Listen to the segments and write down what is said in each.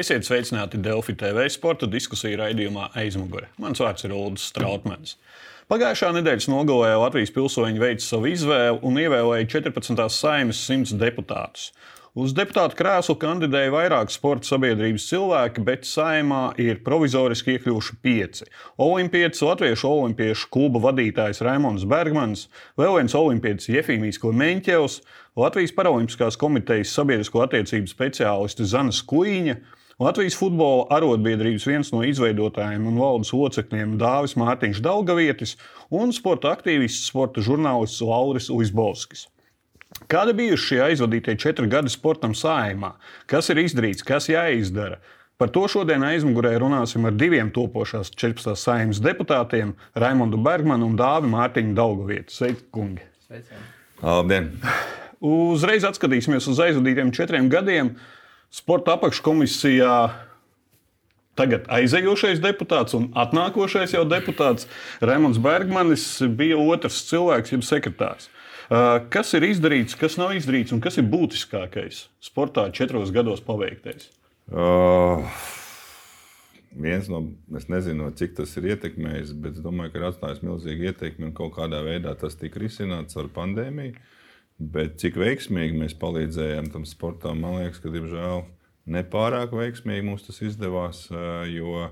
Esiet sveicināti Delfi TV sporta diskusiju raidījumā aizmugure. Mans vārds ir Ulrichs Strautmans. Pagājušā nedēļas nogalē Latvijas pilsoņi veica savu izvēli un ievēlēja 14. saimnes 100 deputātus. Uz deputātu krēslu kandidēja vairāk sporta sabiedrības cilvēki, bet saimā ir provizoriski iekļuvuši pieci. Olimpietis, Latviešu olimpiešu kluba vadītājs Raimons Bergmans, vēl viens olimpietis Jefīmijs Klemeņķevs, Latvijas Paralimpiskās komitejas sabiedrisko attiecību speciālisti Zana Skuīņa Latvijas futbola arotbiedrības viens no izveidotājiem un valdes locekļiem Dāvis Mārtiņš Daugavietis un sporta aktīvists, sporta žurnālists Lauris Lisbovskis. Kādi bijuši šie aizvadītie četri gadi sportam sājumā? Kas ir izdarīts, kas jāizdara? Par to šodien aizmugurē runāsim ar diviem topošās 14. saimnes deputātiem - Raimondu Bergmanu un Dāvi Mārtiņu Daugavietu. Sveiki, kungi! Sveicien. Labdien! Uzreiz atskatīsimies uz aizvadītiem četriem gadiem. Sporta apakškomisijā tagad aizejošais deputāts un atnākošais jau deputāts Raimons Bergmanis bija otrs cilvēks, jeb sekretārs. Kas ir izdarīts, kas nav izdarīts un kas ir būtiskākais sportā četros gados paveiktais? Uh, viens no, es nezinu, cik tas ir ietekmējis, bet es domāju, ka ir atstājis milzīgu ietekmi un kaut kādā veidā tas tika risināts ar pandēmiju. Uh, Bet cik veiksmīgi mēs palīdzējām tam sportam, man liekas, ka diemžēl nepārāk veiksmīgi mums tas izdevās. Jo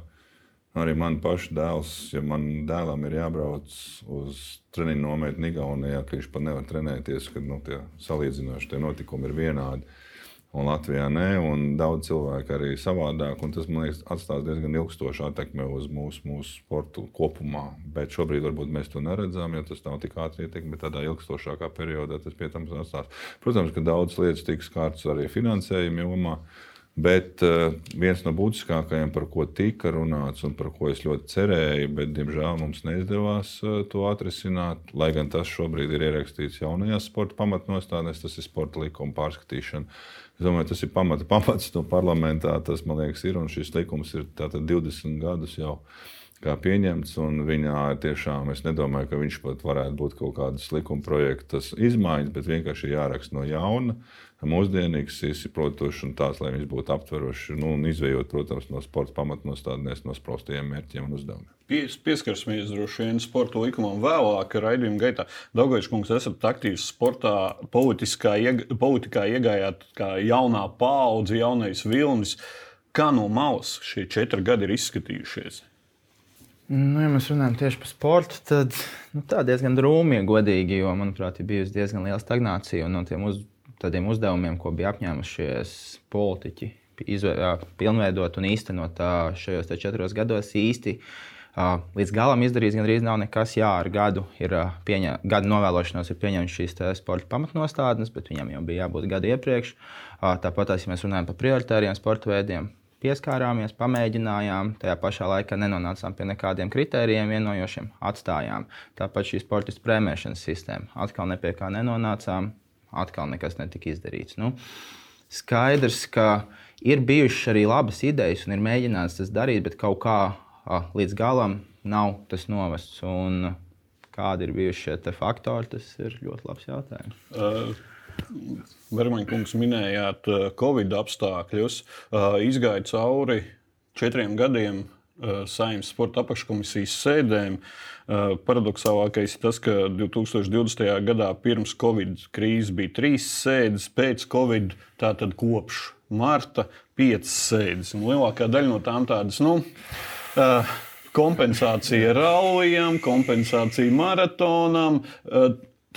arī man paša dēls, ja man dēlam ir jābrauc uz treniņu nometni Igaunijā, ka viņš pat nevar trenēties, kad nu, tie salīdzinoši tie notikumi ir vienādi un Latvijā nē, un daudz cilvēku arī savādāk. Tas, man liekas, atstās diezgan ilgstošu attekmi uz mūsu, mūsu sportu kopumā. Bet šobrīd varbūt mēs to neredzam, jo tas nav tik ātri ietekmi, bet tādā ilgstošākā periodā tas pie tam atstās. Protams, ka daudz lietas tiks kārtas arī finansējuma jomā. Bet uh, viens no būtiskākajiem, par ko tika runāts un par ko es ļoti cerēju, bet diemžēl mums neizdevās uh, to atrisināt, lai gan tas šobrīd ir ierakstīts jaunajās sporta pamatnostādnēs, tas ir sporta likuma pārskatīšana. Es domāju, tas ir pamata, pamats no parlamentā. Tas, man liekas, ir. Un šis likums ir 20 gadus jau kā pieņemts. Viņā tiešām es nedomāju, ka viņš pat varētu būt kaut kādas likuma projekta izmaiņas, bet vienkārši jāraksta no jauna mūsdienīgs, izsaprotošs un tāds, lai viņš būtu aptverošs nu, un izvējot, protams, no sporta pamatnostādnēs, no spraustajiem mērķiem un uzdevumiem. Pies, pieskarsimies droši vien sporta likumam vēlāk, raidījuma gaitā. Daudzpusīgais kungs, esat aktīvs sportā, ieg, politikā iegājāt kā jaunā paudze, jaunais vilnis. Kā no malas šie četri gadi ir izskatījušies? Nu, ja mēs runājam tieši par sportu, tad nu, tā diezgan drūmi, godīgi, jo, manuprāt, ir bijusi diezgan liela stagnācija. No tiem uz, uzdevumiem, ko bija apņēmušies politiķi, pilnveidot un īstenot šajos četros gados īsti. Līdz galam izdarīts gandrīz nav nekas. Jā, ar gadu, ir, pieņem, gadu novēlošanos ir pieņemts šīs sporta pamatnostādnes, bet viņam jau bija jābūt gadu iepriekš. Tāpat, ja mēs runājam par prioritāriem sporta veidiem, pieskārāmies, pamēģinājām, tajā pašā laikā nenonācām pie nekādiem kritērijiem vienojošiem, atstājām. Tāpat šī sporta prēmēšanas sistēma atkal nepie kā nenonācām, atkal nekas netika izdarīts. Nu, skaidrs, ka ir bijušas arī labas idejas un ir mēģināts tas darīt, bet kaut kā līdz galam nav tas novests. Un, kādi ir bijuši šie faktori, tas ir ļoti labs jautājums. Uh. Vermaņkungs minējāt Covid apstākļus, izgāja cauri četriem gadiem saimnes sporta apakškomisijas sēdēm. Paradoxālākais ir tas, ka 2020. gadā pirms Covid krīzes bija trīs sēdes, pēc Covid tātad kopš marta piecas sēdes. Un lielākā daļa no tām tādas, nu, kompensācija rallijam, kompensācija maratonam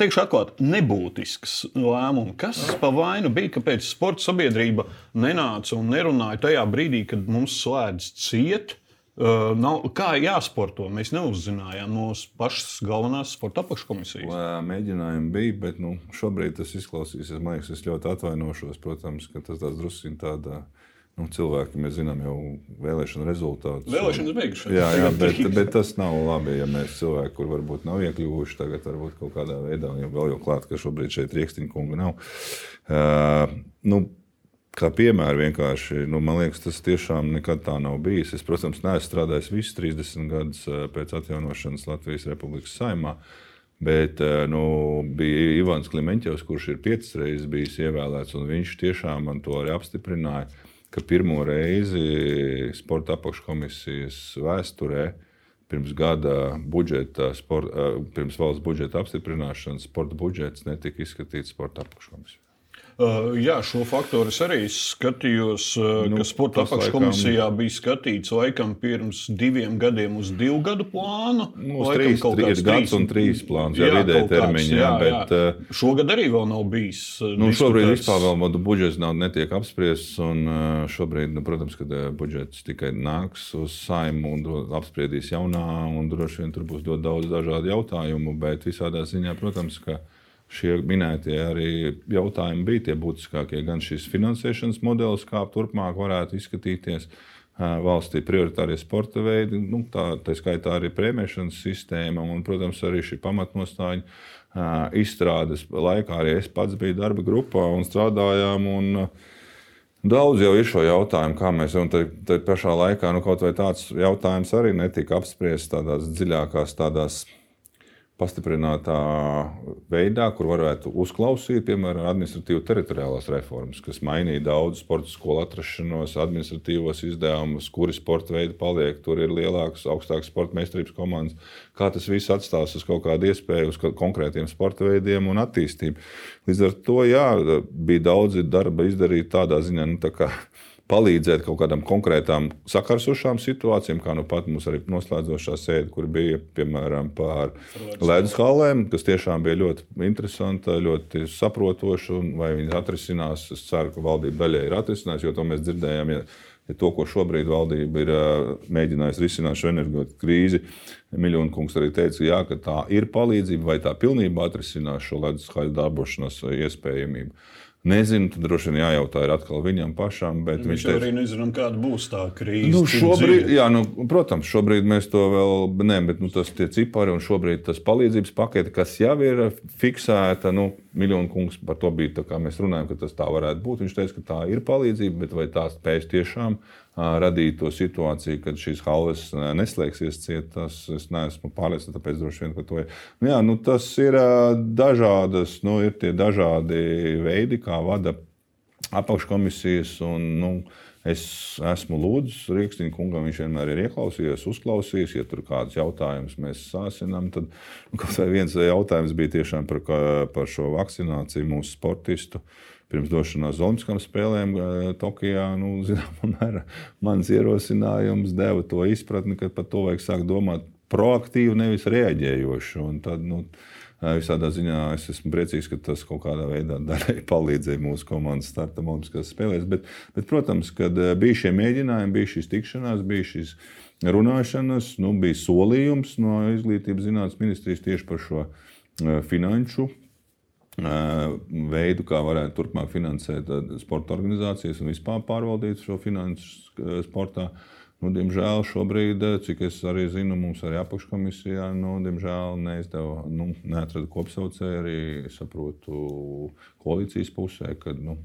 teikšu atklāti, nebūtisks lēmums. Kas pa vainu bija, kāpēc sporta sabiedrība nenāca un nerunāja tajā brīdī, kad mums slēdz ciet? Uh, nav, kā jāsporto? Mēs neuzzinājām no pašas galvenās sporta apakškomisijas. Mēģinājumi bija, bet nu, šobrīd tas izklausīsies. Man liekas, es ļoti atvainošos. Protams, ka tas drusku tādā veidā Nu, cilvēki, mēs zinām, jau vēlēšanu rezultātus. Vēlēšanas beigušās. Jā, jā bet, bet tas nav labi, ja mēs cilvēki, kur varbūt nav iekļuvuši, tagad varbūt kaut kādā veidā, jau vēl jau klāt, ka šobrīd šeit rīkstiņa kunga nav. Uh, nu, Kā piemēra vienkārši, nu, man liekas, tas tiešām nekad tā nav bijis. Es, protams, neesmu strādājis visus 30 gadus pēc atjaunošanas Latvijas Republikas saimā. Bet nu, bija Ivans Klimeņķevs, kurš ir piecas reizes bijis ievēlēts, un viņš tiešām man to arī apstiprināja ka pirmo reizi sporta apakškomisijas vēsturē pirms gada budžeta, sport, pirms valsts budžeta apstiprināšanas sporta budžets netika izskatīts sporta apakškomisijā. Uh, jā, šo faktoru es arī skatījos, uh, nu, ka sporta apakškomisijā laikam... bija skatīts laikam pirms diviem gadiem uz divu gadu plānu. Nu, uz trīs, trīs gads un trīs plāns, jā, jā vidēji termiņā. Jā, bet, jā. Uh, Šogad arī vēl nav bijis. Nu, šobrīd vispār vēl budžets nav netiek apspriests, un šobrīd, nu, protams, kad budžets tikai nāks uz saimu un apspriedīs jaunā, un droši vien tur būs daudz dažādu jautājumu, bet visādā ziņā, protams, ka šie minētie arī jautājumi bija tie būtiskākie. Gan šis finansēšanas modelis, kā turpmāk varētu izskatīties valstī prioritārie sporta veidi, nu, tā, tā skaitā arī prēmēšanas sistēma un, protams, arī šī pamatnostāļa izstrādes laikā. Arī es pats biju darba grupā un strādājām. Un, Daudz jau ir šo jautājumu, kā mēs. Tad, tad pašā laikā nu, kaut vai tāds jautājums arī netika apspriests tādās dziļākās, tādās pastiprinātā veidā, kur varētu uzklausīt, piemēram, administratīvu teritoriālās reformas, kas mainīja daudz sporta skolu atrašanos, administratīvos izdevumus, kuri sporta veidi paliek, tur ir lielākas, augstākas sporta meistarības komandas. Kā tas viss atstās uz kaut kādu iespēju, uz konkrētiem sporta veidiem un attīstību. Līdz ar to jā, bija daudz darba izdarīt tādā ziņā, nu, tā kā palīdzēt kaut kādām konkrētām sakarsušām situācijām, kā nu pat mums arī noslēdzošā sēde, kur bija piemēram par ledus halēm, kas tiešām bija ļoti interesanta, ļoti saprotoša, un vai viņas atrisinās. Es ceru, ka valdība daļai ir atrisinājusi, jo to mēs dzirdējām. Ja, ja to, ko šobrīd valdība ir mēģinājusi risināt šo enerģijas krīzi, Miljonu kungs arī teica, jā, ka tā ir palīdzība, vai tā pilnībā atrisinās šo ledus haļu darbošanās iespējamību. Nezinu, tad droši vien jājautā atkal viņam pašam. Viņš, viņš teica, arī nezinām, kāda būs tā krīze. Nu, šobrīd, jā, nu, protams, šobrīd mēs to vēl nezinām, bet nu, tas ir cipari un šobrīd tas palīdzības pakete, kas jau ir fiksēta. Nu, Miljonu kungs par to bija kā mēs runājam, ka tas tā varētu būt. Viņš teica, ka tā ir palīdzība, bet vai tā spēs tiešām radīt to situāciju, kad šīs halves neslēgsies ciet, tas es neesmu pārliecināts. Tāpēc droši vien par to ir. Nu, jā, nu, tas ir dažādas, nu, ir tie dažādi veidi, kā vada apakškomisijas. Un, nu, Es esmu lūdzis Rīgstiņa kungam, viņš vienmēr ir ieklausījies, uzklausījis. Ja tur kāds jautājums mēs sāsinām, tad nu, viens jautājums bija tiešām par, par šo vakcināciju mūsu sportistu. Uh, pirms došanās Olimpiskām spēlēm Tokijā. Nu, zinām, mans ierosinājums deva to izpratni, ka par to vajag sākt domāt proaktīvi, nevis reaģējoši. Un tad, nu, Visādā ziņā es esmu priecīgs, ka tas kaut kādā veidā daļai palīdzēja mūsu komandas startam Olimpiskās spēlēs. Bet, bet, protams, kad bija šie mēģinājumi, bija šīs tikšanās, bija šīs runāšanas, nu, bija solījums no Izglītības zinātnes ministrijas tieši par šo finanšu veidu, kā varētu turpmāk finansēt sporta organizācijas un vispār pārvaldīt šo finansu sportā. Nu, diemžēl šobrīd, cik es arī zinu, mums arī apakškomisijā, nu, diemžēl neizdeva, nu, neatrada kopsaucēju arī, saprotu, koalīcijas pusē, kad, nu,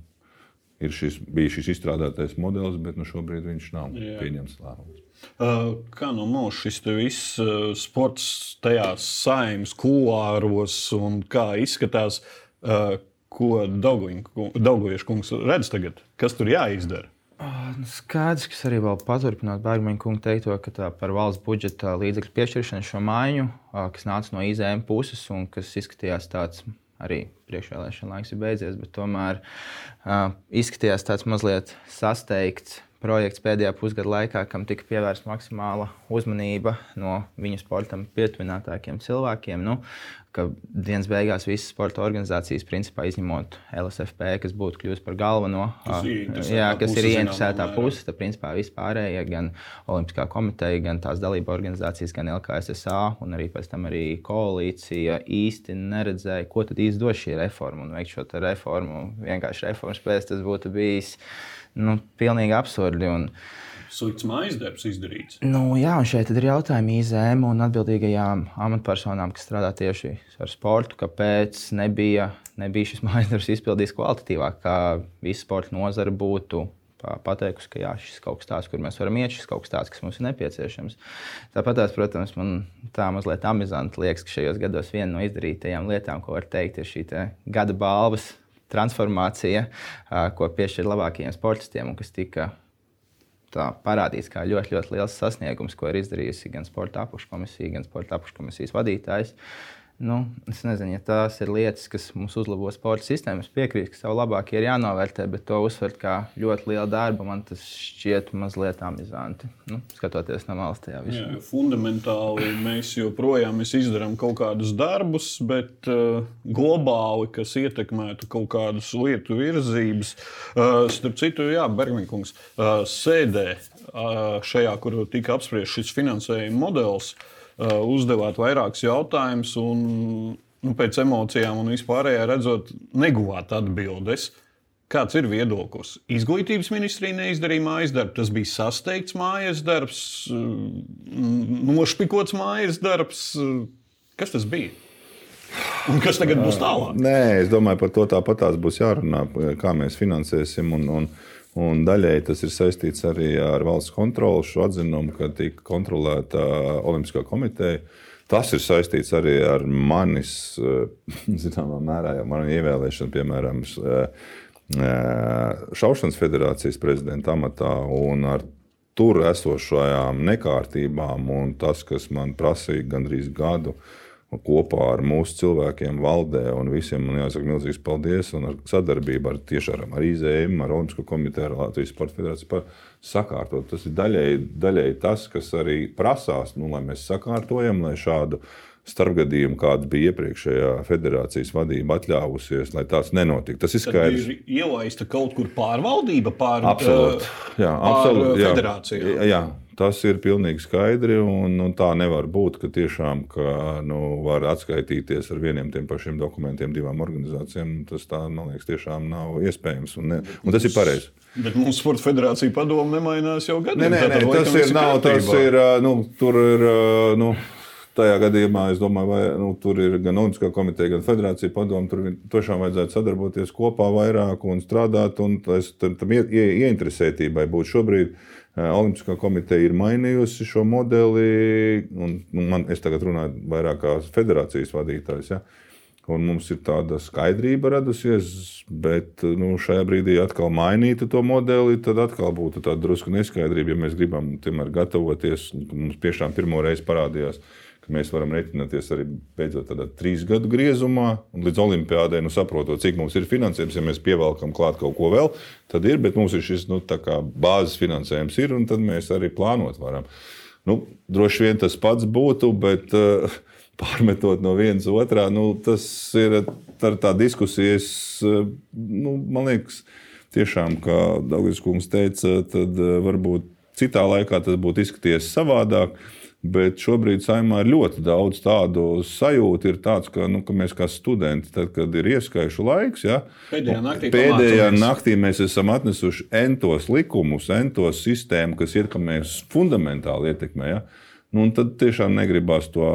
ir šis, bija šis izstrādātais modelis, bet nu, šobrīd viņš nav Jā. pieņemts lēmums. Kā no mūsu šis viss sports tajās saimnes kuluāros un kā izskatās, ko Daugaviešu kungs redz tagad? Kas tur jāizdara? Nu, skaidrs, kas arī vēl paturpināt Bērģiņa kungu teikto, ka tā par valsts budžeta līdzekļu piešķiršanu šo maiņu, kas nāca no IZM puses un kas izskatījās tāds arī priekšvēlēšana laiks ir beidzies, bet tomēr uh, izskatījās tāds mazliet sasteigts projekts pēdējā pusgada laikā, kam tika pievērsta maksimāla uzmanība no viņu sportam pietuvinātākiem cilvēkiem. Nu, ka dienas beigās visas sporta organizācijas, principā izņemot LSFP, kas būtu kļuvusi par galveno, kas, jā, kas ir ieinteresētā puse, tad principā vispārējie, gan Olimpiskā komiteja, gan tās dalība organizācijas, gan LKSSA un arī pēc tam arī koalīcija īsti neredzēja, ko tad īsti dos šī reforma un veikt šo reformu. Vienkārši reformas pēc tas būtu bijis nu, pilnīgi absurdi. Un, Slikts mājas darbs izdarīts. Nu, jā, un šeit ir jautājumi IZM un atbildīgajām amatpersonām, kas strādā tieši ar sportu, kāpēc nebija, nebija šis mājas darbs izpildīts kvalitatīvāk, kā visa sporta nozara būtu pateikusi, ka jā, šis kaut kas tāds, kur mēs varam iet, šis kaut kas tāds, kas mums ir nepieciešams. Tāpat, tās, protams, man tā mazliet amizanti liekas, ka šajos gados viena no izdarītajām lietām, ko var teikt, ir šī gada balvas transformācija, ko piešķir labākajiem sportistiem un kas tika tā, parādīts kā ļoti, ļoti liels sasniegums, ko ir izdarījusi gan sporta apakškomisija, gan sporta apakškomisijas vadītājs. Uh, Nu, es nezinu, ja tās ir lietas, kas mums uzlabo sporta sistēmu. Es piekrītu, ka savu labāk ir jānovērtē, bet to uzsvert kā ļoti lielu darbu. Man tas šķiet mazliet amizanti. Nu, skatoties no malas tajā visā. Jā, fundamentāli mēs joprojām mēs izdarām kaut kādus darbus, bet uh, globāli, kas ietekmētu kaut kādas lietu virzības. Uh, starp citu, Jā, Bergmankungs uh, sēdē uh, šajā, kur tika apspriests šis finansējuma modelis. Uh, uzdevāt vairākus jautājumus, un nu, pēc emocijām un vispārējā redzot, neguvāt atbildes. Kāds ir viedoklis? Izglītības ministrija neizdarīja mājas darbu. Tas bija sasteigts mājas darbs, uh, nošpikots mājas darbs. Uh, kas tas bija? Un kas tagad būs tālāk? Nē, es domāju, par to tāpat būs jārunā, kā mēs finansēsim. Un, un, Un daļēji tas ir saistīts arī ar valsts kontroli, šo atzinumu, ka tika kontrolēta Olimpiskā komiteja. Tas ir saistīts arī ar manis, zināmā mērā, jau manu ievēlēšanu, piemēram, Šaušanas federācijas prezidenta amatā un ar tur esošajām nekārtībām un tas, kas man prasīja gandrīz gadu kopā ar mūsu cilvēkiem valdē un visiem. Man jāsaka, milzīgs paldies un ar sadarbību ar tieši ar, IZM, ar Olimpisko komiteju, ar Latvijas Sporta federāciju par sakārtot. Tas ir daļēji, daļēji tas, kas arī prasās, nu, lai mēs sakārtojam, lai šādu starpgadījumu, kāds bija iepriekšējā federācijas vadība atļāvusies, lai tāds nenotiktu. Tas ir skaidrs. Ir ielaista kaut kur pārvaldība pār, absolut, jā, pār absolut, jā, federācijām. Jā, jā, Tas ir pilnīgi skaidri, un, un tā nevar būt, ka tiešām ka, nu, var atskaitīties ar vieniem tiem pašiem dokumentiem divām organizācijām. Tas tā, man liekas, tiešām nav iespējams, un, ne, un tas ir pareizi. Bet mūsu sporta federācija padomu nemainās jau gadiem. Nē, nē, nē tas ir, nav, tas ir, nu, tur ir, nu, Tajā gadījumā es domāju, vai nu, tur ir gan Olimpiskā komiteja, gan Federācija padomu. Tur tiešām vajadzētu sadarboties kopā vairāk un strādāt. Un tas, tam ie, ie, ieinteresētībai būt šobrīd. Olimpiskā komiteja ir mainījusi šo modeli. Un, nu, man, es tagad runāju vairāk kā federācijas vadītājs. Ja? Un mums ir tāda skaidrība radusies, bet nu, šajā brīdī atkal mainīt to modeli, tad atkal būtu tāda drusku neskaidrība, ja mēs gribam tomēr gatavoties. Mums tiešām pirmo reizi parādījās, ka mēs varam rēķināties arī beidzot tādā trīs gadu griezumā, līdz olimpiādai, nu, saprotot, cik mums ir finansējums, ja mēs pievelkam klāt kaut ko vēl, tad ir, bet mums ir šis nu, bāzes finansējums, ir, un tad mēs arī plānot varam. Nu, droši vien tas pats būtu, bet uh, pārmetot no vienas otrā, nu, tas ir tā, tā diskusija. Es, uh, nu, man liekas, tiešām, kā Dārgājs Kungs teica, tad uh, varbūt citā laikā tas būtu izskatījies savādāk. Bet šobrīd saimā ir ļoti daudz tādu sajūtu, ir tāds, ka, nu, ka mēs kā studenti, tad, kad ir ieskaišu laiks, ja, pēdējā naktī, pēdējā naktī mēs esam atnesuši entos likumus, entos sistēmu, kas ietekmēs fundamentāli ietekmē. Ja. Nu, tad tiešām negribas to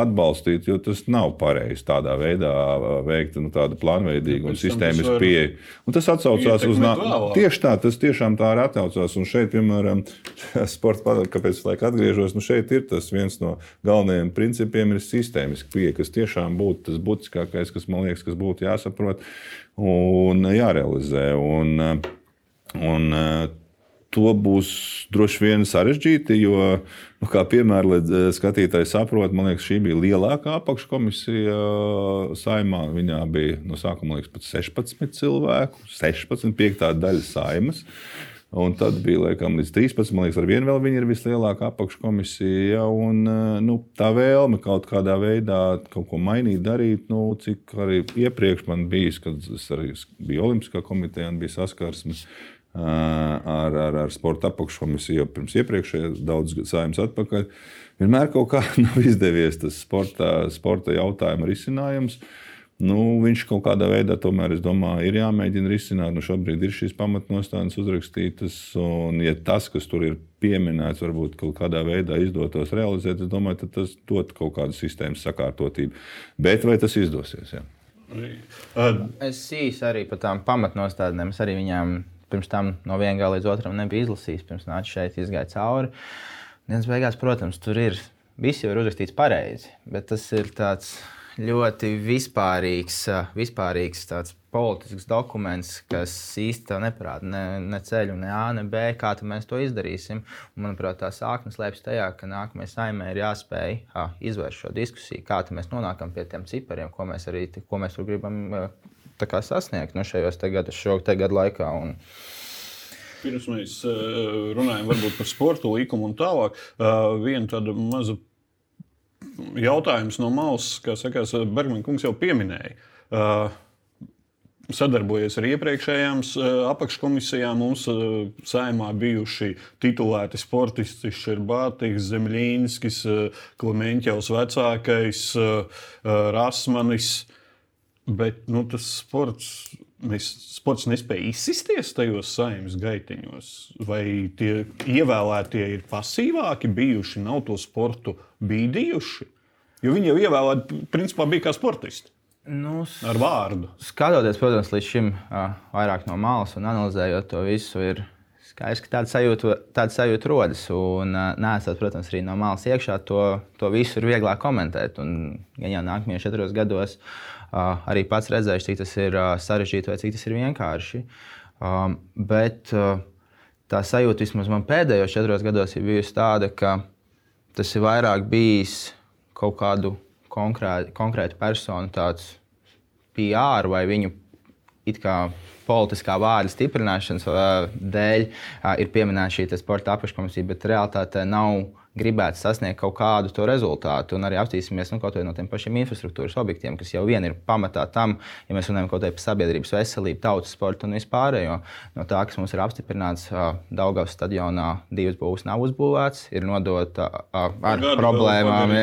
atbalstīt, jo tas nav pareizi tādā veidā veikt nu, tādu plānveidīgu un sistēmisku pieeju. Un tas atsaucās uz nākotni. Tieši tā, tas tiešām tā ir atcaucās. Un šeit, piemēram, sporta padomju, kāpēc es laikam atgriežos, nu šeit ir tas viens no galvenajiem principiem, ir sistēmiska pieeja, kas tiešām būtu tas būtiskākais, kas man liekas, kas būtu jāsaprot un jārealizē. Un, un, to būs droši vien sarežģīti, jo, nu, kā piemēram, lai eh, skatītāji saprot, man liekas, šī bija lielākā apakškomisija eh, saimā. Viņā bija no sākuma liekas, pat 16 cilvēku, 16, 5 daļa saimas. Un tad bija laikam, līdz 13. Man liekas, ar vienu vēl viņa ir vislielākā apakškomisija. Ja, un, eh, nu, tā vēlme kaut kādā veidā kaut ko mainīt, darīt, nu, cik arī iepriekš man bija, kad es arī biju Olimpiskā komitejā un bija saskarsmes ar, ar, ar sporta apakškomisiju jau pirms iepriekšējā daudz saimnes atpakaļ. Vienmēr kaut kā nav izdevies tas sporta, sporta jautājuma risinājums. Nu, viņš kaut kādā veidā, tomēr, domāju, ir jāmēģina risināt. Nu, šobrīd ir šīs pamatnostādnes uzrakstītas, un, ja tas, kas tur ir pieminēts, varbūt kaut kādā veidā izdotos realizēt, es domāju, tas dot kaut kādu sistēmas sakārtotību. Bet vai tas izdosies? Jā? Es īsi arī par tām pamatnostādnēm. Es arī viņām pirms tam no viena gala līdz otram nebija izlasījis, pirms nāca šeit, izgāja cauri. Dienas beigās, protams, tur ir viss jau ir uzrakstīts pareizi, bet tas ir tāds ļoti vispārīgs, vispārīgs tāds politisks dokuments, kas īstenībā neparāda ne, ne ceļu, ne A, ne B, kā mēs to izdarīsim. Un, manuprāt, tā sākne slēpjas tajā, ka nākamajai saimē ir jāspēj ha, izvērst šo diskusiju, kā mēs nonākam pie tiem cipariem, ko mēs arī ko mēs gribam kā, sasniegt nu, šajos gados, šo gadu laikā. Un, Pirms mēs runājam par sporta likumu un tālāk, viena tāda maza jautājums no malas, kā sakās, Bergmanis kungs jau pieminēja. Sadarbojies ar iepriekšējām apakškomisijām. Mums saimā bijuši titulēti sportisti Šerbātis, Zemļīnskis, Klimeņķevs vecākais, Rasmanis. Bet nu, tas sports, mēs, sports nespēja izsisties tajos saimnes gaitiņos. Vai tie ievēlētie ir pasīvāki bijuši, nav to sportu bīdījuši? Jo viņi jau ievēlēti, principā, bija kā sportisti. Nu, ar vārdu. Skatoties, protams, līdz šim vairāk no malas un analizējot to visu, ir skaidrs, ka tāda sajūta, tāda sajūta rodas. Un, nesot, protams, arī no malas iekšā, to, to visu ir vieglāk komentēt. Un, ja jau nākamajos četros gados uh, arī pats redzēšu, cik tas ir uh, sarežģīti vai cik tas ir vienkārši. Um, bet uh, tā sajūta vismaz man pēdējos četros gados ir bijusi tāda, ka tas ir vairāk bijis kaut kādu konkrēti, konkrēta persona tāds PR vai viņu it kā politiskā vārda stiprināšanas dēļ ir pieminēta šī sporta apakškomisija, bet realitātē nav gribētu sasniegt kaut kādu to rezultātu. Un arī apstīsimies nu, no tiem pašiem infrastruktūras objektiem, kas jau vien ir pamatā tam, ja mēs runājam par sabiedrības veselību, tautas sportu un vispārējo. No tā, kas mums ir apstiprināts, Daugavas stadionā divas būvs nav uzbūvēts, ir nodota ar problēmām.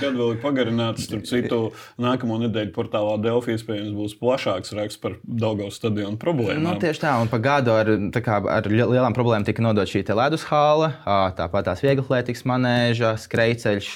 Gadu vēl ir pagarināts, starp citu, nākamo nedēļu portālā Delfi iespējams būs plašāks raksts par Daugavas stadionu problēmām. Nu, tieši tā, un pa gadu ar, kā, ar lielām problēmām tika nodota šī ledus hāla, tāpat tās vieglatlētikas Rīgas manēža, skrejceļš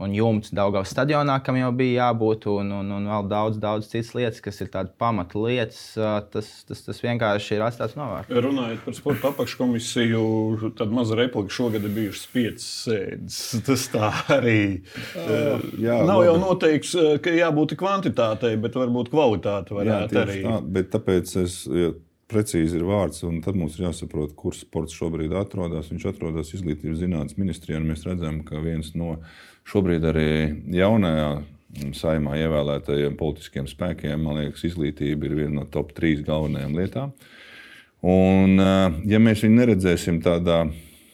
un jumts Daugavas stadionā, kam jau bija jābūt, un, un, un vēl daudz, daudz citas lietas, kas ir tādas pamata lietas. Tas, tas, tas vienkārši ir atstāts novārtā. Runājot par sporta apakškomisiju, tad maza replika šogad ir bijušas piecas sēdes. Tas tā arī uh, jā, nav jau noteikts, ka jābūt kvantitātei, bet varbūt kvalitāte varētu jā, arī. Tā, bet tāpēc es. Ja precīzi ir vārds, un tad mums ir jāsaprot, kur sports šobrīd atrodas. Viņš atrodas izglītības zinātnes ministrijā, un mēs redzam, ka viens no šobrīd arī jaunajā saimā ievēlētajiem politiskiem spēkiem, man liekas, izglītība ir viena no top trīs galvenajām lietām. Un, eh, ja mēs viņu neredzēsim tādā,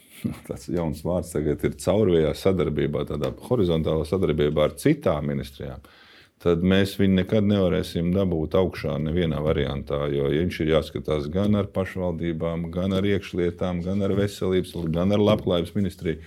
tāds jauns vārds tagad ir caurvējā sadarbībā, tādā horizontālā sadarbībā ar citām ministrijām, tad mēs viņu nekad nevarēsim dabūt augšā nevienā variantā. Jo viņš ir jāskatās gan ar pašvaldībām, gan ar iekšlietām, gan ar veselības, gan ar labklājības ministriju.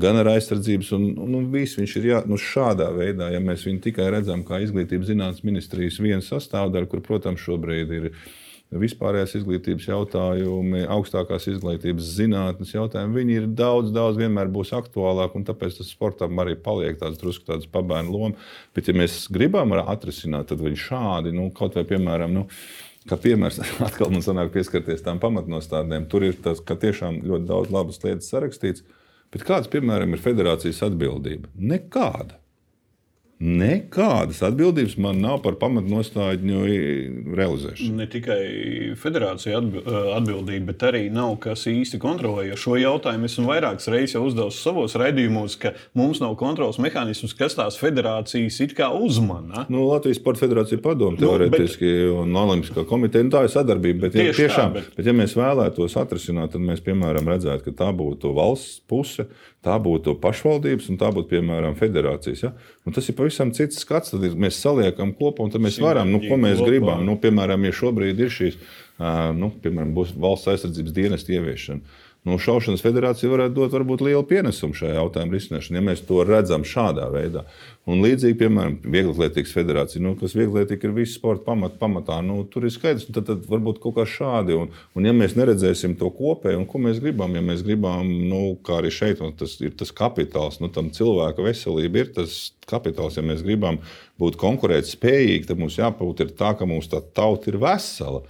Gan ar aizsardzības, un, un, un viss viņš ir jā, nu, šādā veidā. Ja mēs viņu tikai redzam kā izglītības zinātnes ministrijas vienu sastāvdaļu, kur, protams, šobrīd ir ielikās vispārējās izglītības jautājumi, augstākās izglītības zinātnes jautājumi, viņi ir daudz, daudz vienmēr būs aktuālāki, tāpēc tas sportam arī paliek tāds drusku tāds pabērnu loma. Bet, ja mēs gribam atrisināt, tad viņi šādi, nu, kaut vai piemēram, nu, Kā piemērs, atkal man sanāk pieskarties tām pamatnostādēm. Tur ir tas, ka tiešām ļoti daudz labas lietas sarakstīts. Bet kāds, piemēram, ir federācijas atbildība? Nekāda. Nekādas atbildības man nav par pamatnostādņu realizēšanu. Ne tikai federācija atbildība, bet arī nav kas īsti kontrolē. Jo šo jautājumu esmu vairākas reizes jau uzdevis savos raidījumos, ka mums nav kontrols mehānisms, kas tās federācijas it kā uzmana. Nu, Latvijas Sports Federācija padomu teorētiski nu, bet, un Olimpiskā komiteja nu, tā ir sadarbība. Bet, ja, tiešām, tā, bet... Bet, ja mēs vēlētos atrisināt, tad mēs piemēram redzētu, ka tā būtu valsts puse Tā būtu pašvaldības un tā būtu, piemēram, federācijas. Ja? Un tas ir pavisam cits skats. Tad mēs saliekam kopā un mēs varam, nu, ko mēs gribam. Nu, piemēram, ja šobrīd ir šīs, nu, piemēram, būs valsts aizsardzības dienesta ieviešana nu, Šaušanas federācija varētu dot varbūt lielu pienesumu šajā jautājuma risināšanā, ja mēs to redzam šādā veidā. Un līdzīgi, piemēram, Vieglatlētikas federācija, nu, kas vieglietība ir viss sporta pamat, pamatā, nu, tur ir skaidrs, tad, tad varbūt kaut kā šādi. Un, un ja mēs neredzēsim to kopēju, un ko mēs gribam, ja mēs gribam, nu, kā arī šeit, tas ir tas kapitāls, nu, tam cilvēka veselība ir tas kapitāls. Ja mēs gribam būt konkurētspējīgi, tad mums jābūt tā, ka mūsu tā tauta ir vesela.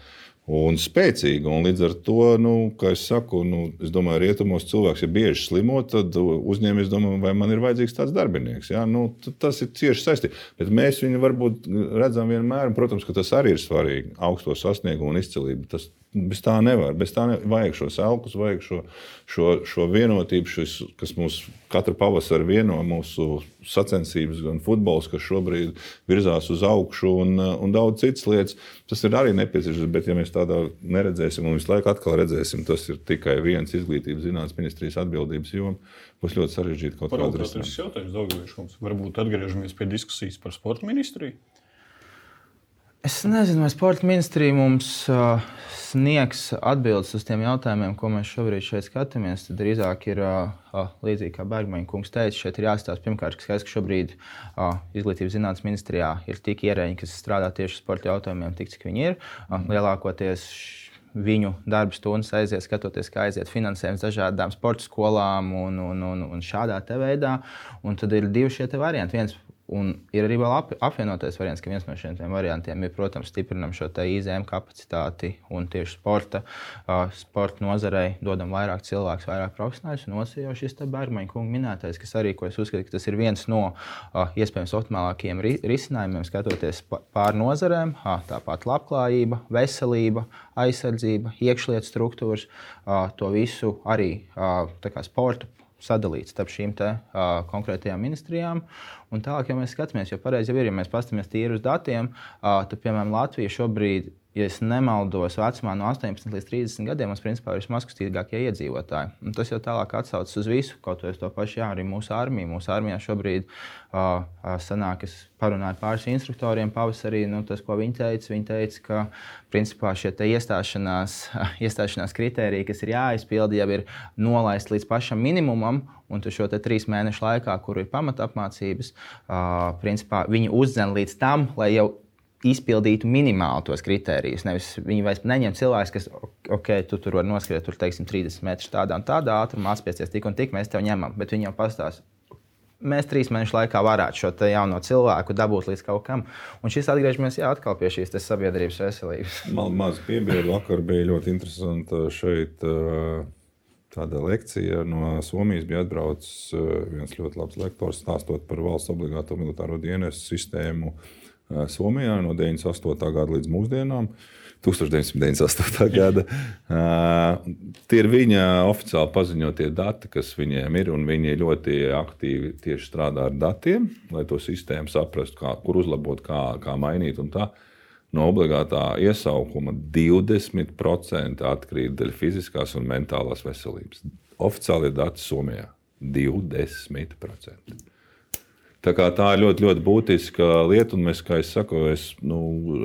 Un spēcīga. Un līdz ar to, nu, kā es saku, nu, es domāju, rietumos cilvēks, ja bieži slimo, tad uzņēmējs domā, vai man ir vajadzīgs tāds darbinieks. Ja? Nu, tas ir cieši saistīts. Bet mēs viņu varbūt redzam vienmēr, un, protams, ka tas arī ir svarīgi. Augsto sasniegumu un izcilību. Tas, Bez tā nevar. Bez tā nevar. Vajag šos elkus, vajag šo, šo, šo vienotību, šis, kas mums katru pavasaru vieno mūsu sacensības, gan futbols, kas šobrīd virzās uz augšu, un, un daudz citas lietas. Tas ir arī nepieciešams. Bet, ja mēs tādā neredzēsim, un visu laiku atkal redzēsim, tas ir tikai viens izglītības zinātnes ministrijas atbildības joma, būs ļoti sarežģīti kaut kādā veidā. Varbūt atgriežamies pie diskusijas par sporta ministriju. Es nezinu, vai sporta ministrija mums uh, sniegs atbildes uz tiem jautājumiem, ko mēs šobrīd šeit skatāmies. Tad drīzāk ir uh, līdzīgi kā Bergmaņa kungs teica, šeit ir jāstāsta pirmkārt, ka, skaidrs, ka šobrīd uh, Izglītības zinātnes ministrijā ir tik ierēģi, kas strādā tieši sporta jautājumiem, tik cik viņi ir. Uh, lielākoties viņu darba stundas aiziet, skatoties, kā aiziet finansējums dažādām sporta skolām un, un, un, un šādā veidā. Un tad ir divi šie varianti. Viens Un ir arī vēl ap, apvienotais variants, ka viens no šiem variantiem ir, protams, stiprinām šo IZM kapacitāti un tieši sporta, uh, sporta nozarei dodam vairāk cilvēku, vairāk profesionāļus. Un otrs jau šis Bergmaņa kunga minētais, kas arī, ko es uzskatu, ka tas ir viens no uh, iespējams optimālākajiem ri risinājumiem, skatoties pār nozarēm, uh, tāpat labklājība, veselība, aizsardzība, iekšlietu struktūras, to visu arī uh, sporta sadalīts starp šīm te, uh, konkrētajām ministrijām. Un tālāk, ja mēs skatāmies, jo pareizi jau ir, ja mēs paskatāmies tīri uz datiem, uh, tad, piemēram, Latvija šobrīd ja nemaldos, vecumā no 18 līdz 30 gadiem mums principā ir vismazkustīgākie iedzīvotāji. Un tas jau tālāk atsaucas uz visu, kaut ko to pašu, jā, arī mūsu armija. Mūsu armijā šobrīd uh, sanāk, es parunāju ar pāris instruktoriem pavasarī, nu, tas, ko viņi teica, viņi teica, ka principā šie iestāšanās, iestāšanās kritēriji, kas ir jāizpilda, jau ir nolaisti līdz pašam minimumam. Un šo trīs mēnešu laikā, kur ir pamatapmācības, uh, principā viņi uzdzen līdz tam, lai jau izpildītu minimāli tos kritērijus. Nevis viņi vairs neņem cilvēku, kas, ok, tu tur var noskriet tur, teiksim, 30 metrus tādā un tādā ātrumā, atspiesties tik un tik, mēs tev ņemam, bet viņi jau pastāsta. Mēs trīs mēnešu laikā varētu šo jauno cilvēku dabūt līdz kaut kam. Un šis atgriežamies jā, atkal pie šīs sabiedrības veselības. Man maz piebildu, vakar bija ļoti interesanti šeit. Tāda lekcija no Somijas bija atbraucis viens ļoti labs lektors, stāstot par valsts obligāto militāro dienestu sistēmu uh, Somijā no 98. gada līdz mūsdienām. 1998. gada. Uh, tie ir viņa oficiāli paziņotie dati, kas viņiem ir. Viņi ļoti aktīvi tieši strādā ar datiem, lai to sistēmu saprastu, kā, kur uzlabot, kā, kā mainīt. No obligātā iesaukuma 20% atkrīt dēļ fiziskās un mentālās veselības. Oficiālie dati Somijā - 20%. Tā, tā ir ļoti, ļoti būtiska lieta, un mēs, kā es saku, es nu,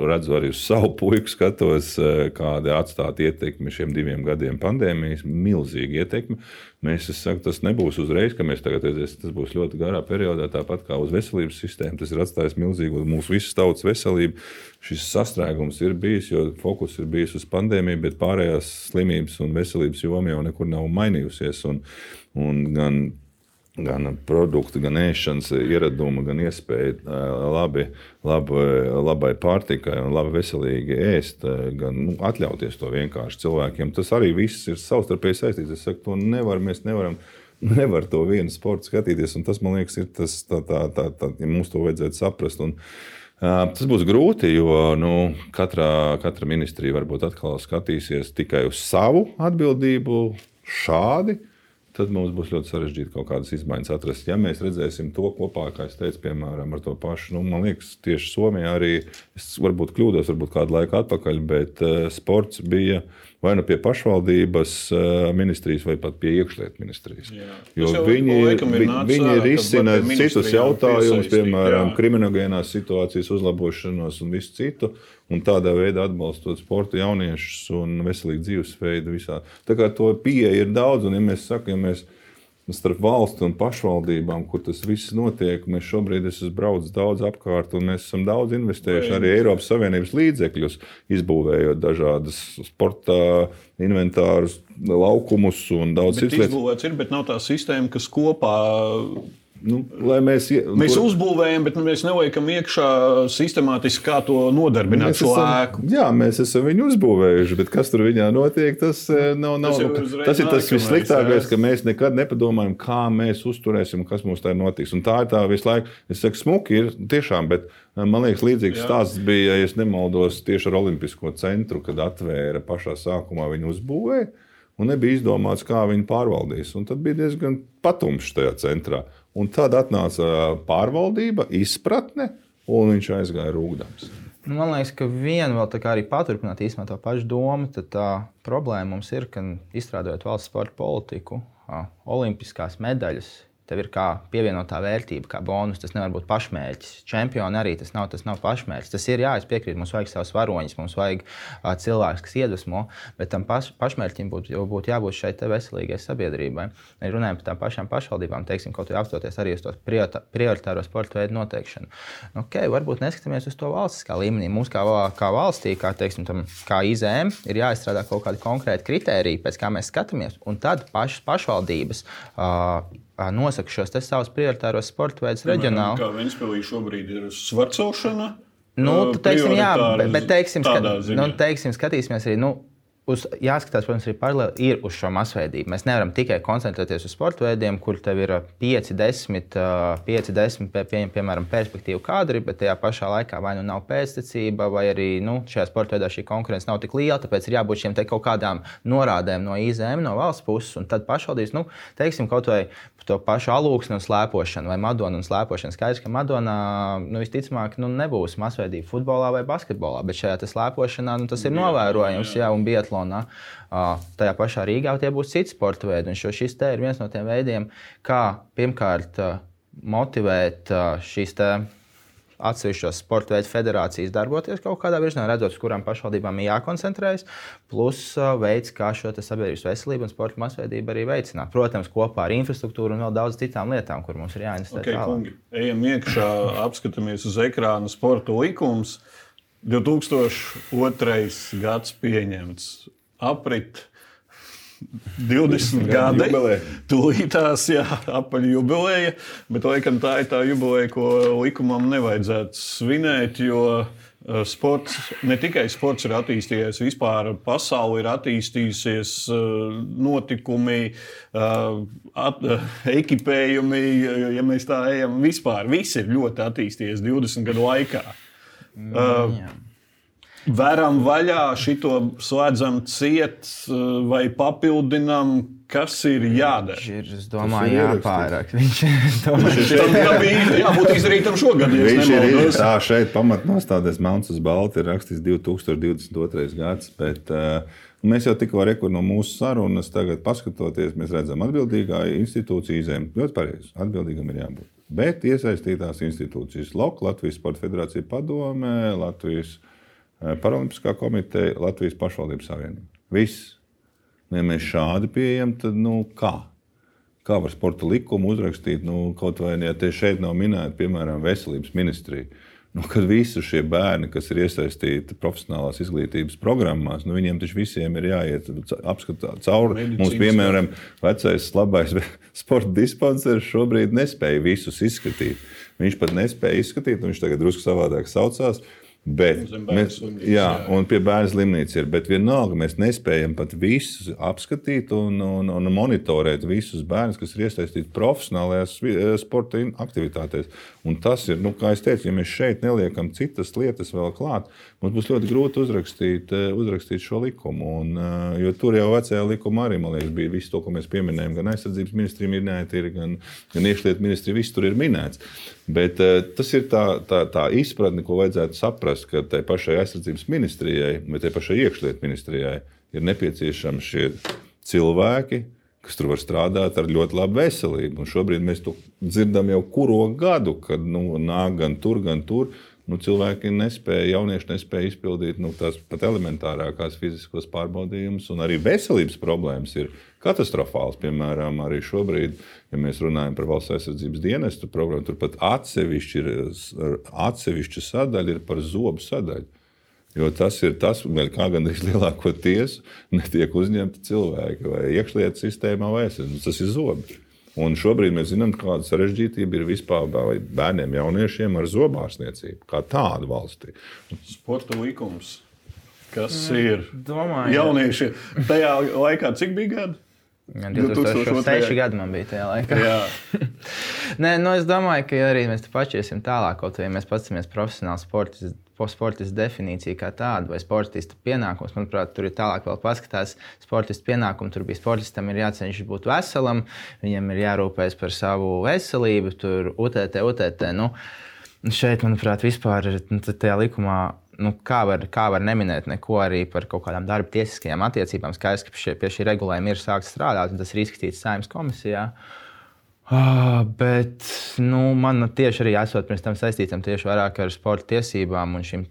redzu arī uz savu puiku, skatos, eh, kāda atstāta ietekme šiem diviem gadiem pandēmijas. Milzīga ietekme. Mēs, saku, tas nebūs uzreiz, ka mēs tagad redzēsim, tas būs ļoti garā periodā, tāpat kā uz veselības sistēmu. Tas ir atstājis milzīgu mūsu visas tautas veselību. Šis sastrēgums ir bijis, jo fokus ir bijis uz pandēmiju, bet pārējās slimības un veselības joma jau nekur nav mainījusies. Un, un gan gan produktu, gan ēšanas ieradumi, gan iespēja labi, labi, labai pārtikai un labi veselīgi ēst, gan nu, atļauties to vienkārši cilvēkiem. Tas arī viss ir savstarpēji saistīts. Es saku, to nevar, mēs nevaram. Nevar to vienu sportu skatīties, un tas, man liekas, ir tas, tā, tā, tā, tā ja mums to vajadzētu saprast. Un, tas būs grūti, jo nu, katrā, katra ministrija varbūt atkal skatīsies tikai uz savu atbildību šādi. Uh, tad mums būs ļoti sarežģīti kaut kādas izmaiņas atrast. Ja mēs redzēsim to kopā, kā es teicu, piemēram, ar to pašu, nu, man liekas, tieši Somijā arī, es varbūt kļūdos, varbūt kādu laiku atpakaļ, bet uh, sports bija vai nu pie pašvaldības uh, ministrijas, vai pat pie iekšlietu ministrijas. Jā. Jo viņi, vi, viņi risina citus jautājumus, piemēram, kriminogēnās situācijas uzlabošanos un visu citu un tādā veidā atbalstot sporta jauniešus un veselīgu dzīvesveidu visā. Tā kā to pieeja ir daudz, un ja mēs sakām, ja mēs starp valsti un pašvaldībām, kur tas viss notiek, mēs šobrīd esam braucis daudz apkārt, un mēs esam daudz investējuši arī Eiropas Savienības līdzekļus, izbūvējot dažādas sporta inventārus, laukumus un daudz citu lietu. Izbūvēts ir, bet nav tā sistēma, kas kopā Nu, mēs, mēs kur... uzbūvējam, bet mēs neliekam iekšā sistemātiski, kā to nodarbināt mēs šo esam, ēku. Jā, mēs esam viņu uzbūvējuši, bet kas tur viņā notiek, tas nav. nav tas, nu, tas ir tas vissliktākais, ka mēs nekad nepadomājam, kā mēs uzturēsim, kas mums tā notiks. Un tā ir tā visu laiku. Es saku, smuki ir tiešām, bet eh, man liekas, līdzīgs jā. stāsts bija, ja nemaldos, tieši ar Olimpisko centru, kad atvēra pašā sākumā viņu uzbūvēja. Un nebija izdomāts, kā viņi pārvaldīs. Un tad bija diezgan patumšs tajā centrā. Un tad atnāca pārvaldība, izpratne, un viņš aizgāja rūkdams. Nu, man liekas, ka viena vēl tā kā arī paturpināt īstenībā to pašu domu, tad tā problēma mums ir, ka izstrādājot valsts sporta politiku, olimpiskās medaļas Tev ir kā pievienotā vērtība, kā bonus. Tas nevar būt pašmērķis. Čempioni arī tas nav, tas nav pašmērķis. Tas ir, jā, es piekrītu, mums vajag savus varoņus, mums vajag uh, cilvēkus, kas iedvesmo, bet tam paš, pašmērķim būtu būt jābūt šai veselīgai sabiedrībai. Ja runājam par tām pašām pašvaldībām, teiksim, kaut kā apstoties arī uz to prioritāro sporta veidu noteikšanu. Nu, okay, varbūt neskatāmies uz to valstiskā līmenī. Mums kā, kā valstī, kā, teiksim, tam, kā IZM, ir jāizstrādā kaut kādi konkrēti kriteriji, pēc kā mēs skatāmies, un tad pašas pašvaldības. Uh, nosaka šos savus prioritāros sporta veidus reģionāli. Kā Vēnspēlī šobrīd ir svarcošana? Nu, teiksim, jā, bet, bet teiksim, skat, nu, teiksim, skatīsimies arī. Nu, uz, jāskatās, protams, arī paralēli ir uz šo masveidību. Mēs nevaram tikai koncentrēties uz sporta veidiem, kur tev ir 5, 10, 5, 10 pie, pie, piemēram, perspektīvu kadri, bet tajā pašā laikā vai nu nav pēctecība, vai arī nu, šajā sporta veidā šī konkurence nav tik liela. Tāpēc ir jābūt šiem kaut kādām norādēm no IZM, no valsts puses, un tad pašvaldības, nu, teiksim, kaut vai to pašu alūksni un slēpošanu, vai Madonu un slēpošanu. Skaidrs, ka Madonā nu, visticamāk nu, nebūs masveidība futbolā vai basketbolā, bet šajā slēpošanā nu, tas ir novērojams, jā, un Bietlānā. Uh, tajā pašā Rīgā tie būs citi sporta veidi. Un šis te ir viens no tiem veidiem, kā pirmkārt uh, motivēt uh, šīs atsevišķos sporta veidu federācijas darboties kaut kādā virzienā, redzot, uz kurām pašvaldībām ir jākoncentrējas, plus uh, veids, kā šo sabiedrības veselību un sporta masveidību arī veicināt. Protams, kopā ar infrastruktūru un vēl daudz citām lietām, kur mums ir jāinvestē. Okay, kungi, ejam iekšā, apskatāmies uz ekrāna sporta likums. 2002. gads pieņemts. Aprit 20 gadi. Tūlītās, jā, apaļ jubileja. Bet, laikam, tā ir tā jubileja, ko likumam nevajadzētu svinēt. Jo eh, sports, ne tikai sports ir attīstījies, vispār pasaule ir attīstījusies, eh, notikumi, eh, at, ekipējumi, ja mēs tā ejam, vispār viss ir ļoti attīstījies 20 gadu laikā. Mm. Veram vaļā, šito slēdzam ciet vai papildinām, kas ir jādara. Ir, es domāju, jāpārāk. Viņš tam bija jābūt izdarītam šogad. Viņš ir tā, šeit pamatnostādēs Melns uz Balta ir rakstīts 2022. gads, bet uh, mēs jau tikko rekur no mūsu sarunas, tagad paskatoties, mēs redzam atbildīgā institūcija zem. Ļoti pareizi, atbildīgam ir jābūt. Bet iesaistītās institūcijas LOK, Latvijas Sporta Federācija padome, Latvijas Eh, Paralimpiskā komiteja, Latvijas pašvaldības savienība. Viss. Ja mēs šādi pieejam, tad nu, kā? Kā var sporta likumu uzrakstīt? Nu, kaut vai ja te šeit nav minēta, piemēram, veselības ministrija. Nu, kad visi šie bērni, kas ir iesaistīti profesionālās izglītības programmās, nu, viņiem taču visiem ir jāiet apskatīt cauri. Medicīnas Mums, piemēram, vecais labais sporta dispenseris šobrīd nespēja visus izskatīt. Viņš pat nespēja izskatīt, viņš tagad drusku savādāk saucās. Bet, mēs, jā, un pie bērnu slimnīcas ir. Bet vienalga mēs nespējam pat visus apskatīt un, un, un monitorēt visus bērnus, kas ir iesaistīti profesionālajās eh, sporta aktivitātēs. Un tas ir, nu, kā jau teicu, ja mēs šeit neliekam citas lietas vēl klāt, mums būs ļoti grūti uzrakstīt, eh, uzrakstīt šo likumu. Un, eh, jo tur jau vecajā likumā arī liekas, bija viss to, ko mēs pieminējām. Gan aizsardzības ministrija minēta, ir, gan, gan iekšlietu ministrija, viss tur ir minēts. Bet tas ir tā, tā, tā izpratne, ko vajadzētu saprast ka tai pašai aizsardzības ministrijai vai tai pašai iekšlietu ministrijai ir nepieciešami šie cilvēki, kas tur var strādāt ar ļoti labu veselību. Un šobrīd mēs to dzirdam jau kuro gadu, kad nu, nāk gan tur, gan tur. Nu, cilvēki nespēja, jaunieši nespēja izpildīt nu, tās pat elementārākās fiziskos pārbaudījumus, un arī veselības problēmas ir katastrofāls. Piemēram, arī šobrīd, ja mēs runājam par valsts aizsardzības dienestu programmu, tur pat atsevišķi ir, atsevišķa sadaļa ir par zobu sadaļu. Jo tas ir tas, kā gandrīz lielākoties netiek uzņemti cilvēki vai iekšlietu sistēmā, vai es, tas ir zobi. Un šobrīd mēs zinām, kāda sarežģītība ir vispār bērniem, jauniešiem ar zobārstniecību, kā tādu valstī. Sporta likums. Kas ir? Domāju, jaunieši tajā laikā, cik bija gadi? 2006 gadi man bija tajā laikā. Nē, nu es domāju, ka arī mēs pašķiesim tālāk, kaut arī mēs paskatāmies profesionāli sportisti sportista definīcija kā tāda, vai sportista pienākums. Manuprāt, tur ir tālāk vēl paskatās. Sportista pienākumu tur bija sportistam ir jācenšas būt veselam, viņam ir jārūpējas par savu veselību, tur UTT, UTT. Nu, šeit, manuprāt, vispār nu, tajā likumā. Nu, kā, var, kā var neminēt neko arī par kaut kādām darba tiesiskajām attiecībām? Skaidrs, ka pie šī, regulējuma ir sākts strādāt, un tas ir izskatīts saimnes komisijā. Uh, Uh, bet nu, man tieši arī esot pirms tam saistītam tieši vairāk ar sporta tiesībām un šīm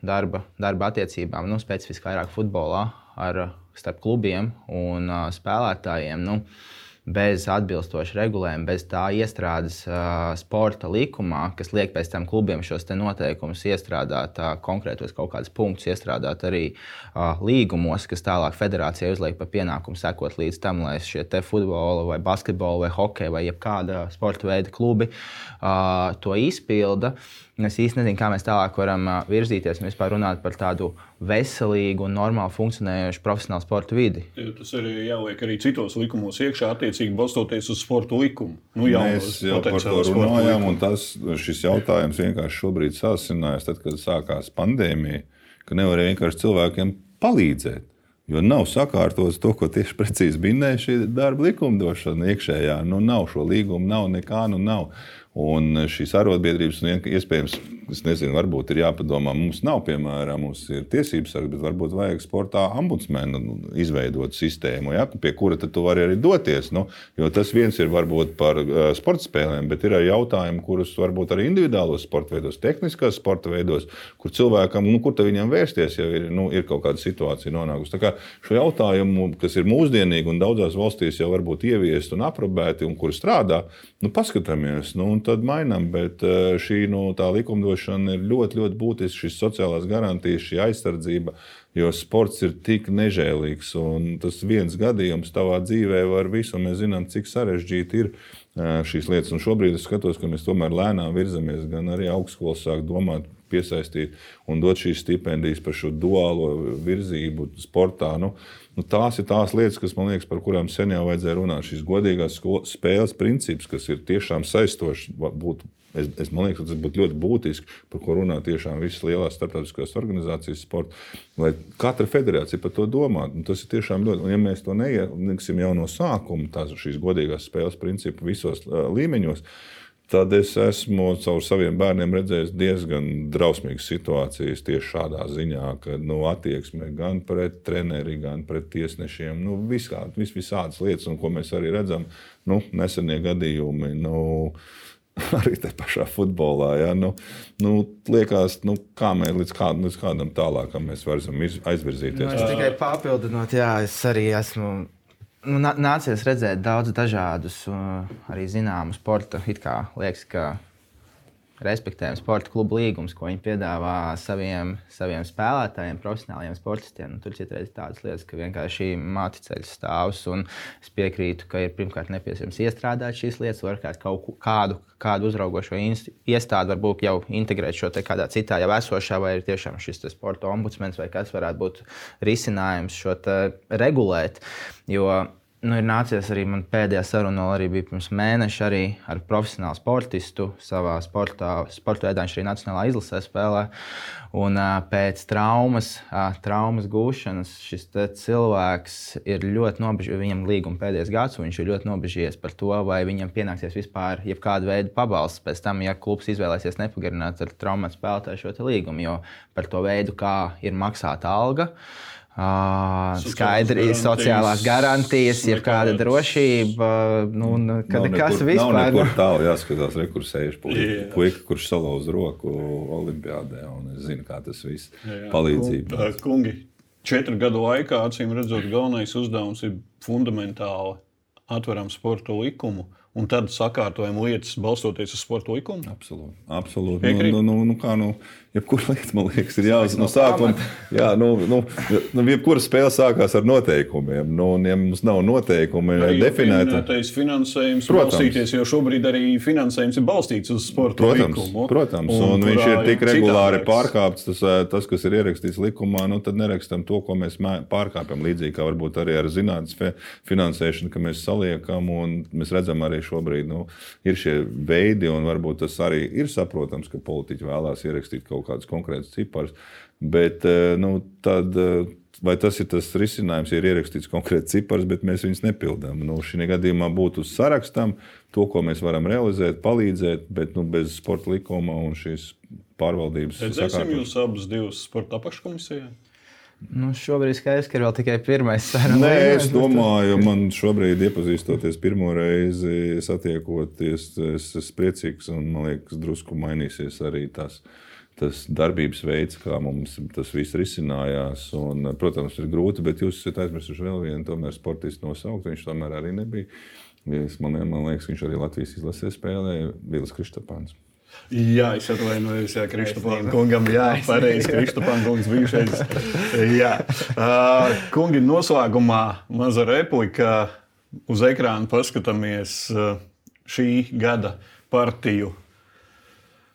darba, darba attiecībām, nu, specifiski vairāk futbolā ar starp klubiem un uh, spēlētājiem. Nu, uh, bez atbilstoša regulējuma, bez tā iestrādes uh, sporta likumā, kas liek pēc tam klubiem šos noteikumus iestrādāt, uh, konkrētos kaut kādus punktus iestrādāt arī uh, līgumos, kas tālāk federācijai uzliek par pienākumu sekot līdz tam, lai šie futbola, vai basketbola, vai hokeja, vai jebkāda sporta veida klubi uh, to izpilda. Es īsti nezinu, kā mēs tālāk varam virzīties un vispār runāt par tādu veselīgu un normāli funkcionējošu profesionālu sporta vidi. Tas ir jāliek arī citos likumos iekšā, attiecīgi balstoties uz sporta likumu. Nu, jau Mēs jau par to runājām, un tas, šis jautājums vienkārši šobrīd sāsinājās, tad, kad sākās pandēmija, ka nevarēja vienkārši cilvēkiem palīdzēt. Jo nav sakārtots to, ko tieši precīzi minēja šī darba likumdošana iekšējā. Nu, nav šo līgumu, nav nekā, nu nav. Un šīs arotbiedrības, un iespējams, Es nezinu, varbūt ir jāpadomā, mums nav, piemēram, mums ir tiesības sargs, bet varbūt vajag sportā ombudsmenu izveidot sistēmu, ja, pie kura tu vari arī doties. Nu, jo tas viens ir varbūt par uh, sporta spēlēm, bet ir arī jautājumi, kurus varbūt arī individuālos sporta veidos, tehniskās sporta veidos, kur cilvēkam, nu, kur viņam vērsties, ja ir, nu, ir kaut kāda situācija nonākusi. Tā kā šo jautājumu, kas ir mūsdienīgi un daudzās valstīs jau varbūt ieviest un aprobēti un kur strādā, nu, paskatāmies, nu, un tad mainām. Bet uh, šī nu, likumdošana ir ļoti, ļoti būtiska, šīs sociālās garantijas, šī aizsardzība, jo sports ir tik nežēlīgs. Un tas viens gadījums tavā dzīvē var visu, un mēs zinām, cik sarežģīti ir šīs lietas. Un šobrīd es skatos, ka mēs tomēr lēnām virzamies, gan arī augstskolas sāk domāt piesaistīt un dot šīs stipendijas par šo duālo virzību sportā. Nu, nu, tās ir tās lietas, kas man liekas, par kurām sen jau vajadzēja runāt. Šīs godīgās spēles princips, kas ir tiešām saistošs, būtu Es, es man liekas, tas būtu ļoti būtiski, par ko runā tiešām visas lielās starptautiskās organizācijas sporta, lai katra federācija par to domātu. Nu, tas ir tiešām ļoti, un ja mēs to neieliksim jau no sākuma, tās šīs godīgās spēles principu visos uh, līmeņos, tad es esmu caur saviem bērniem redzējis diezgan drausmīgas situācijas tieši šādā ziņā, ka nu, attieksme gan pret treneri, gan pret tiesnešiem, nu, visādi, vis, visādas lietas, un ko mēs arī redzam, nu, nesenie gadījumi. Nu, arī te pašā futbolā. Ja? Nu, nu, liekas, nu, kā mēs līdz, kād, līdz kādam tālākam mēs varam aizvirzīties. Nu, es tikai papildinot, jā, es arī esmu. Nu, nācies redzēt daudz dažādus, arī zināmus sporta. It kā liekas, ka respektējam sporta klubu līgumus, ko viņi piedāvā saviem, saviem spēlētājiem, profesionāliem sportistiem. Nu, tur citreiz ir tādas lietas, ka vienkārši māte ceļš stāvs. Es piekrītu, ka ir pirmkārt nepieciešams iestrādāt šīs lietas, varbūt kaut kādu, kādu uzraugošo iestādi varbūt jau integrēt šo kādā citā jau esošā, vai ir tiešām šis sporta ombudsmens vai kas varētu būt risinājums šo regulēt. Jo nu, ir nācies arī man pēdējā saruna, arī bija pirms mēneša, arī ar profesionālu sportistu savā sportā, sporta veidā. Viņš arī Nacionālā izlasē spēlē. Un, pēc traumas, traumas gūšanas šis cilvēks ir ļoti nobežījies. Viņam līguma pēdējais gads, un viņš ir ļoti nobežījies par to, vai viņam pienāksies vispār jebkāda veida pabalsts pēc tam, ja klubs izvēlēsies nepagarināt ar traumas spēlētāju šo līgumu. Jo par to veidu, kā ir maksāta alga. Uh, skaidri ir sociālās garantijas, ir kāda drošība. Nu, kad nekur, kas vispār nav nekur tālu jāskatās, rekursējuši puika, puika, kurš salauz roku olimpiādē. Es zinu, kā tas viss palīdzība. Kungi, četru gadu laikā, acīm redzot, galvenais uzdevums ir fundamentāli atveram sporta likumu un tad sakārtojam lietas balstoties uz sporta likumu? Absolūti. Absolūti. Nu, nu, nu, nu, kā, nu, jebkura lieta, man liekas, ir jāuzzina no sākuma. Jā, nu, nu, nu, jebkura spēle sākās ar noteikumiem. Nu, un, ja mums nav noteikumi definēti, tad finansējums protams. jo šobrīd arī finansējums ir balstīts uz sporta protams, likumu. Protams, un, un viņš ir tik regulāri pārkāpts, tas, tas, kas ir ierakstīts likumā, nu, tad nerakstam to, ko mēs pārkāpjam. Līdzīgi kā varbūt arī ar zinātnes finansēšanu, ka mēs saliekam un mēs redzam arī šobrīd nu, ir šie veidi, un varbūt tas arī ir saprotams, ka politiķi vēlās ierakstīt kaut kādus konkrētus ciparus. Bet eh, nu, tad, eh, vai tas ir tas risinājums, ja ir ierakstīts konkrēts cipars, bet mēs viņus nepildām? Nu, Šī gadījumā būtu uz sarakstam to, ko mēs varam realizēt, palīdzēt, bet nu, bez sporta likuma un šīs pārvaldības. Redzēsim jūs abus divus sporta apakškomisijā? Nu, šobrīd skaidrs, ka ir vēl tikai pirmais saruna. Nē, es domāju, man šobrīd, iepazīstoties pirmo reizi, satiekoties, es esmu priecīgs un man liekas, drusku mainīsies arī tas. Tas darbības veids, kā mums tas viss risinājās. Un, protams, ir grūti, bet jūs esat aizmirsuši vēl vienu tomēr sportistu nosaukt. Viņš tomēr arī nebija. Man, man liekas, viņš arī Latvijas izlasē spēlēja Vils Kristapāns. Jā, es atvainojos, Jā, Kristofam kungam. Jā, pareizi, Kristofam kungs bijušais. Jā. Uh, kungi, noslēgumā maza replika. Uz ekrāna paskatāmies šī gada partiju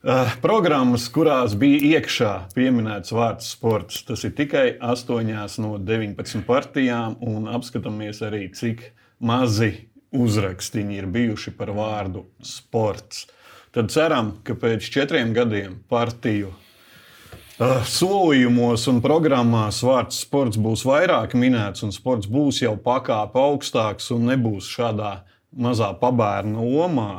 uh, programmas, kurās bija iekšā pieminēts vārds sports. Tas ir tikai 8 no 19 partijām, un apskatāmies arī, cik mazi uzrakstiņi ir bijuši par vārdu sports tad ceram, ka pēc četriem gadiem partiju uh, solījumos un programmās vārds sports būs vairāk minēts, un sports būs jau pakāpe augstāks un nebūs šādā mazā pabērna lomā.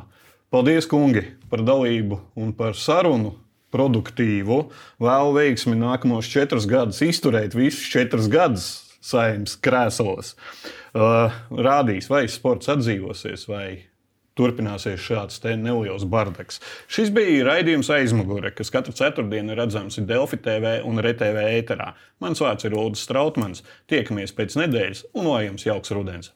Paldies, kungi, par dalību un par sarunu! Produktīvu, vēl veiksmi nākamos četrus gadus, izturēt visus četrus gadus saimnes krēslos. Uh, rādīs, vai sports atdzīvosies, vai turpināsies šāds neliels bardaks. Šis bija raidījums aizmugure, kas katru ceturtdienu redzams Delfi TV un RTV ēterā. Mans vārds ir Ulrichs Strautmans. Tiekamies pēc nedēļas, un lai jums jauks rudens!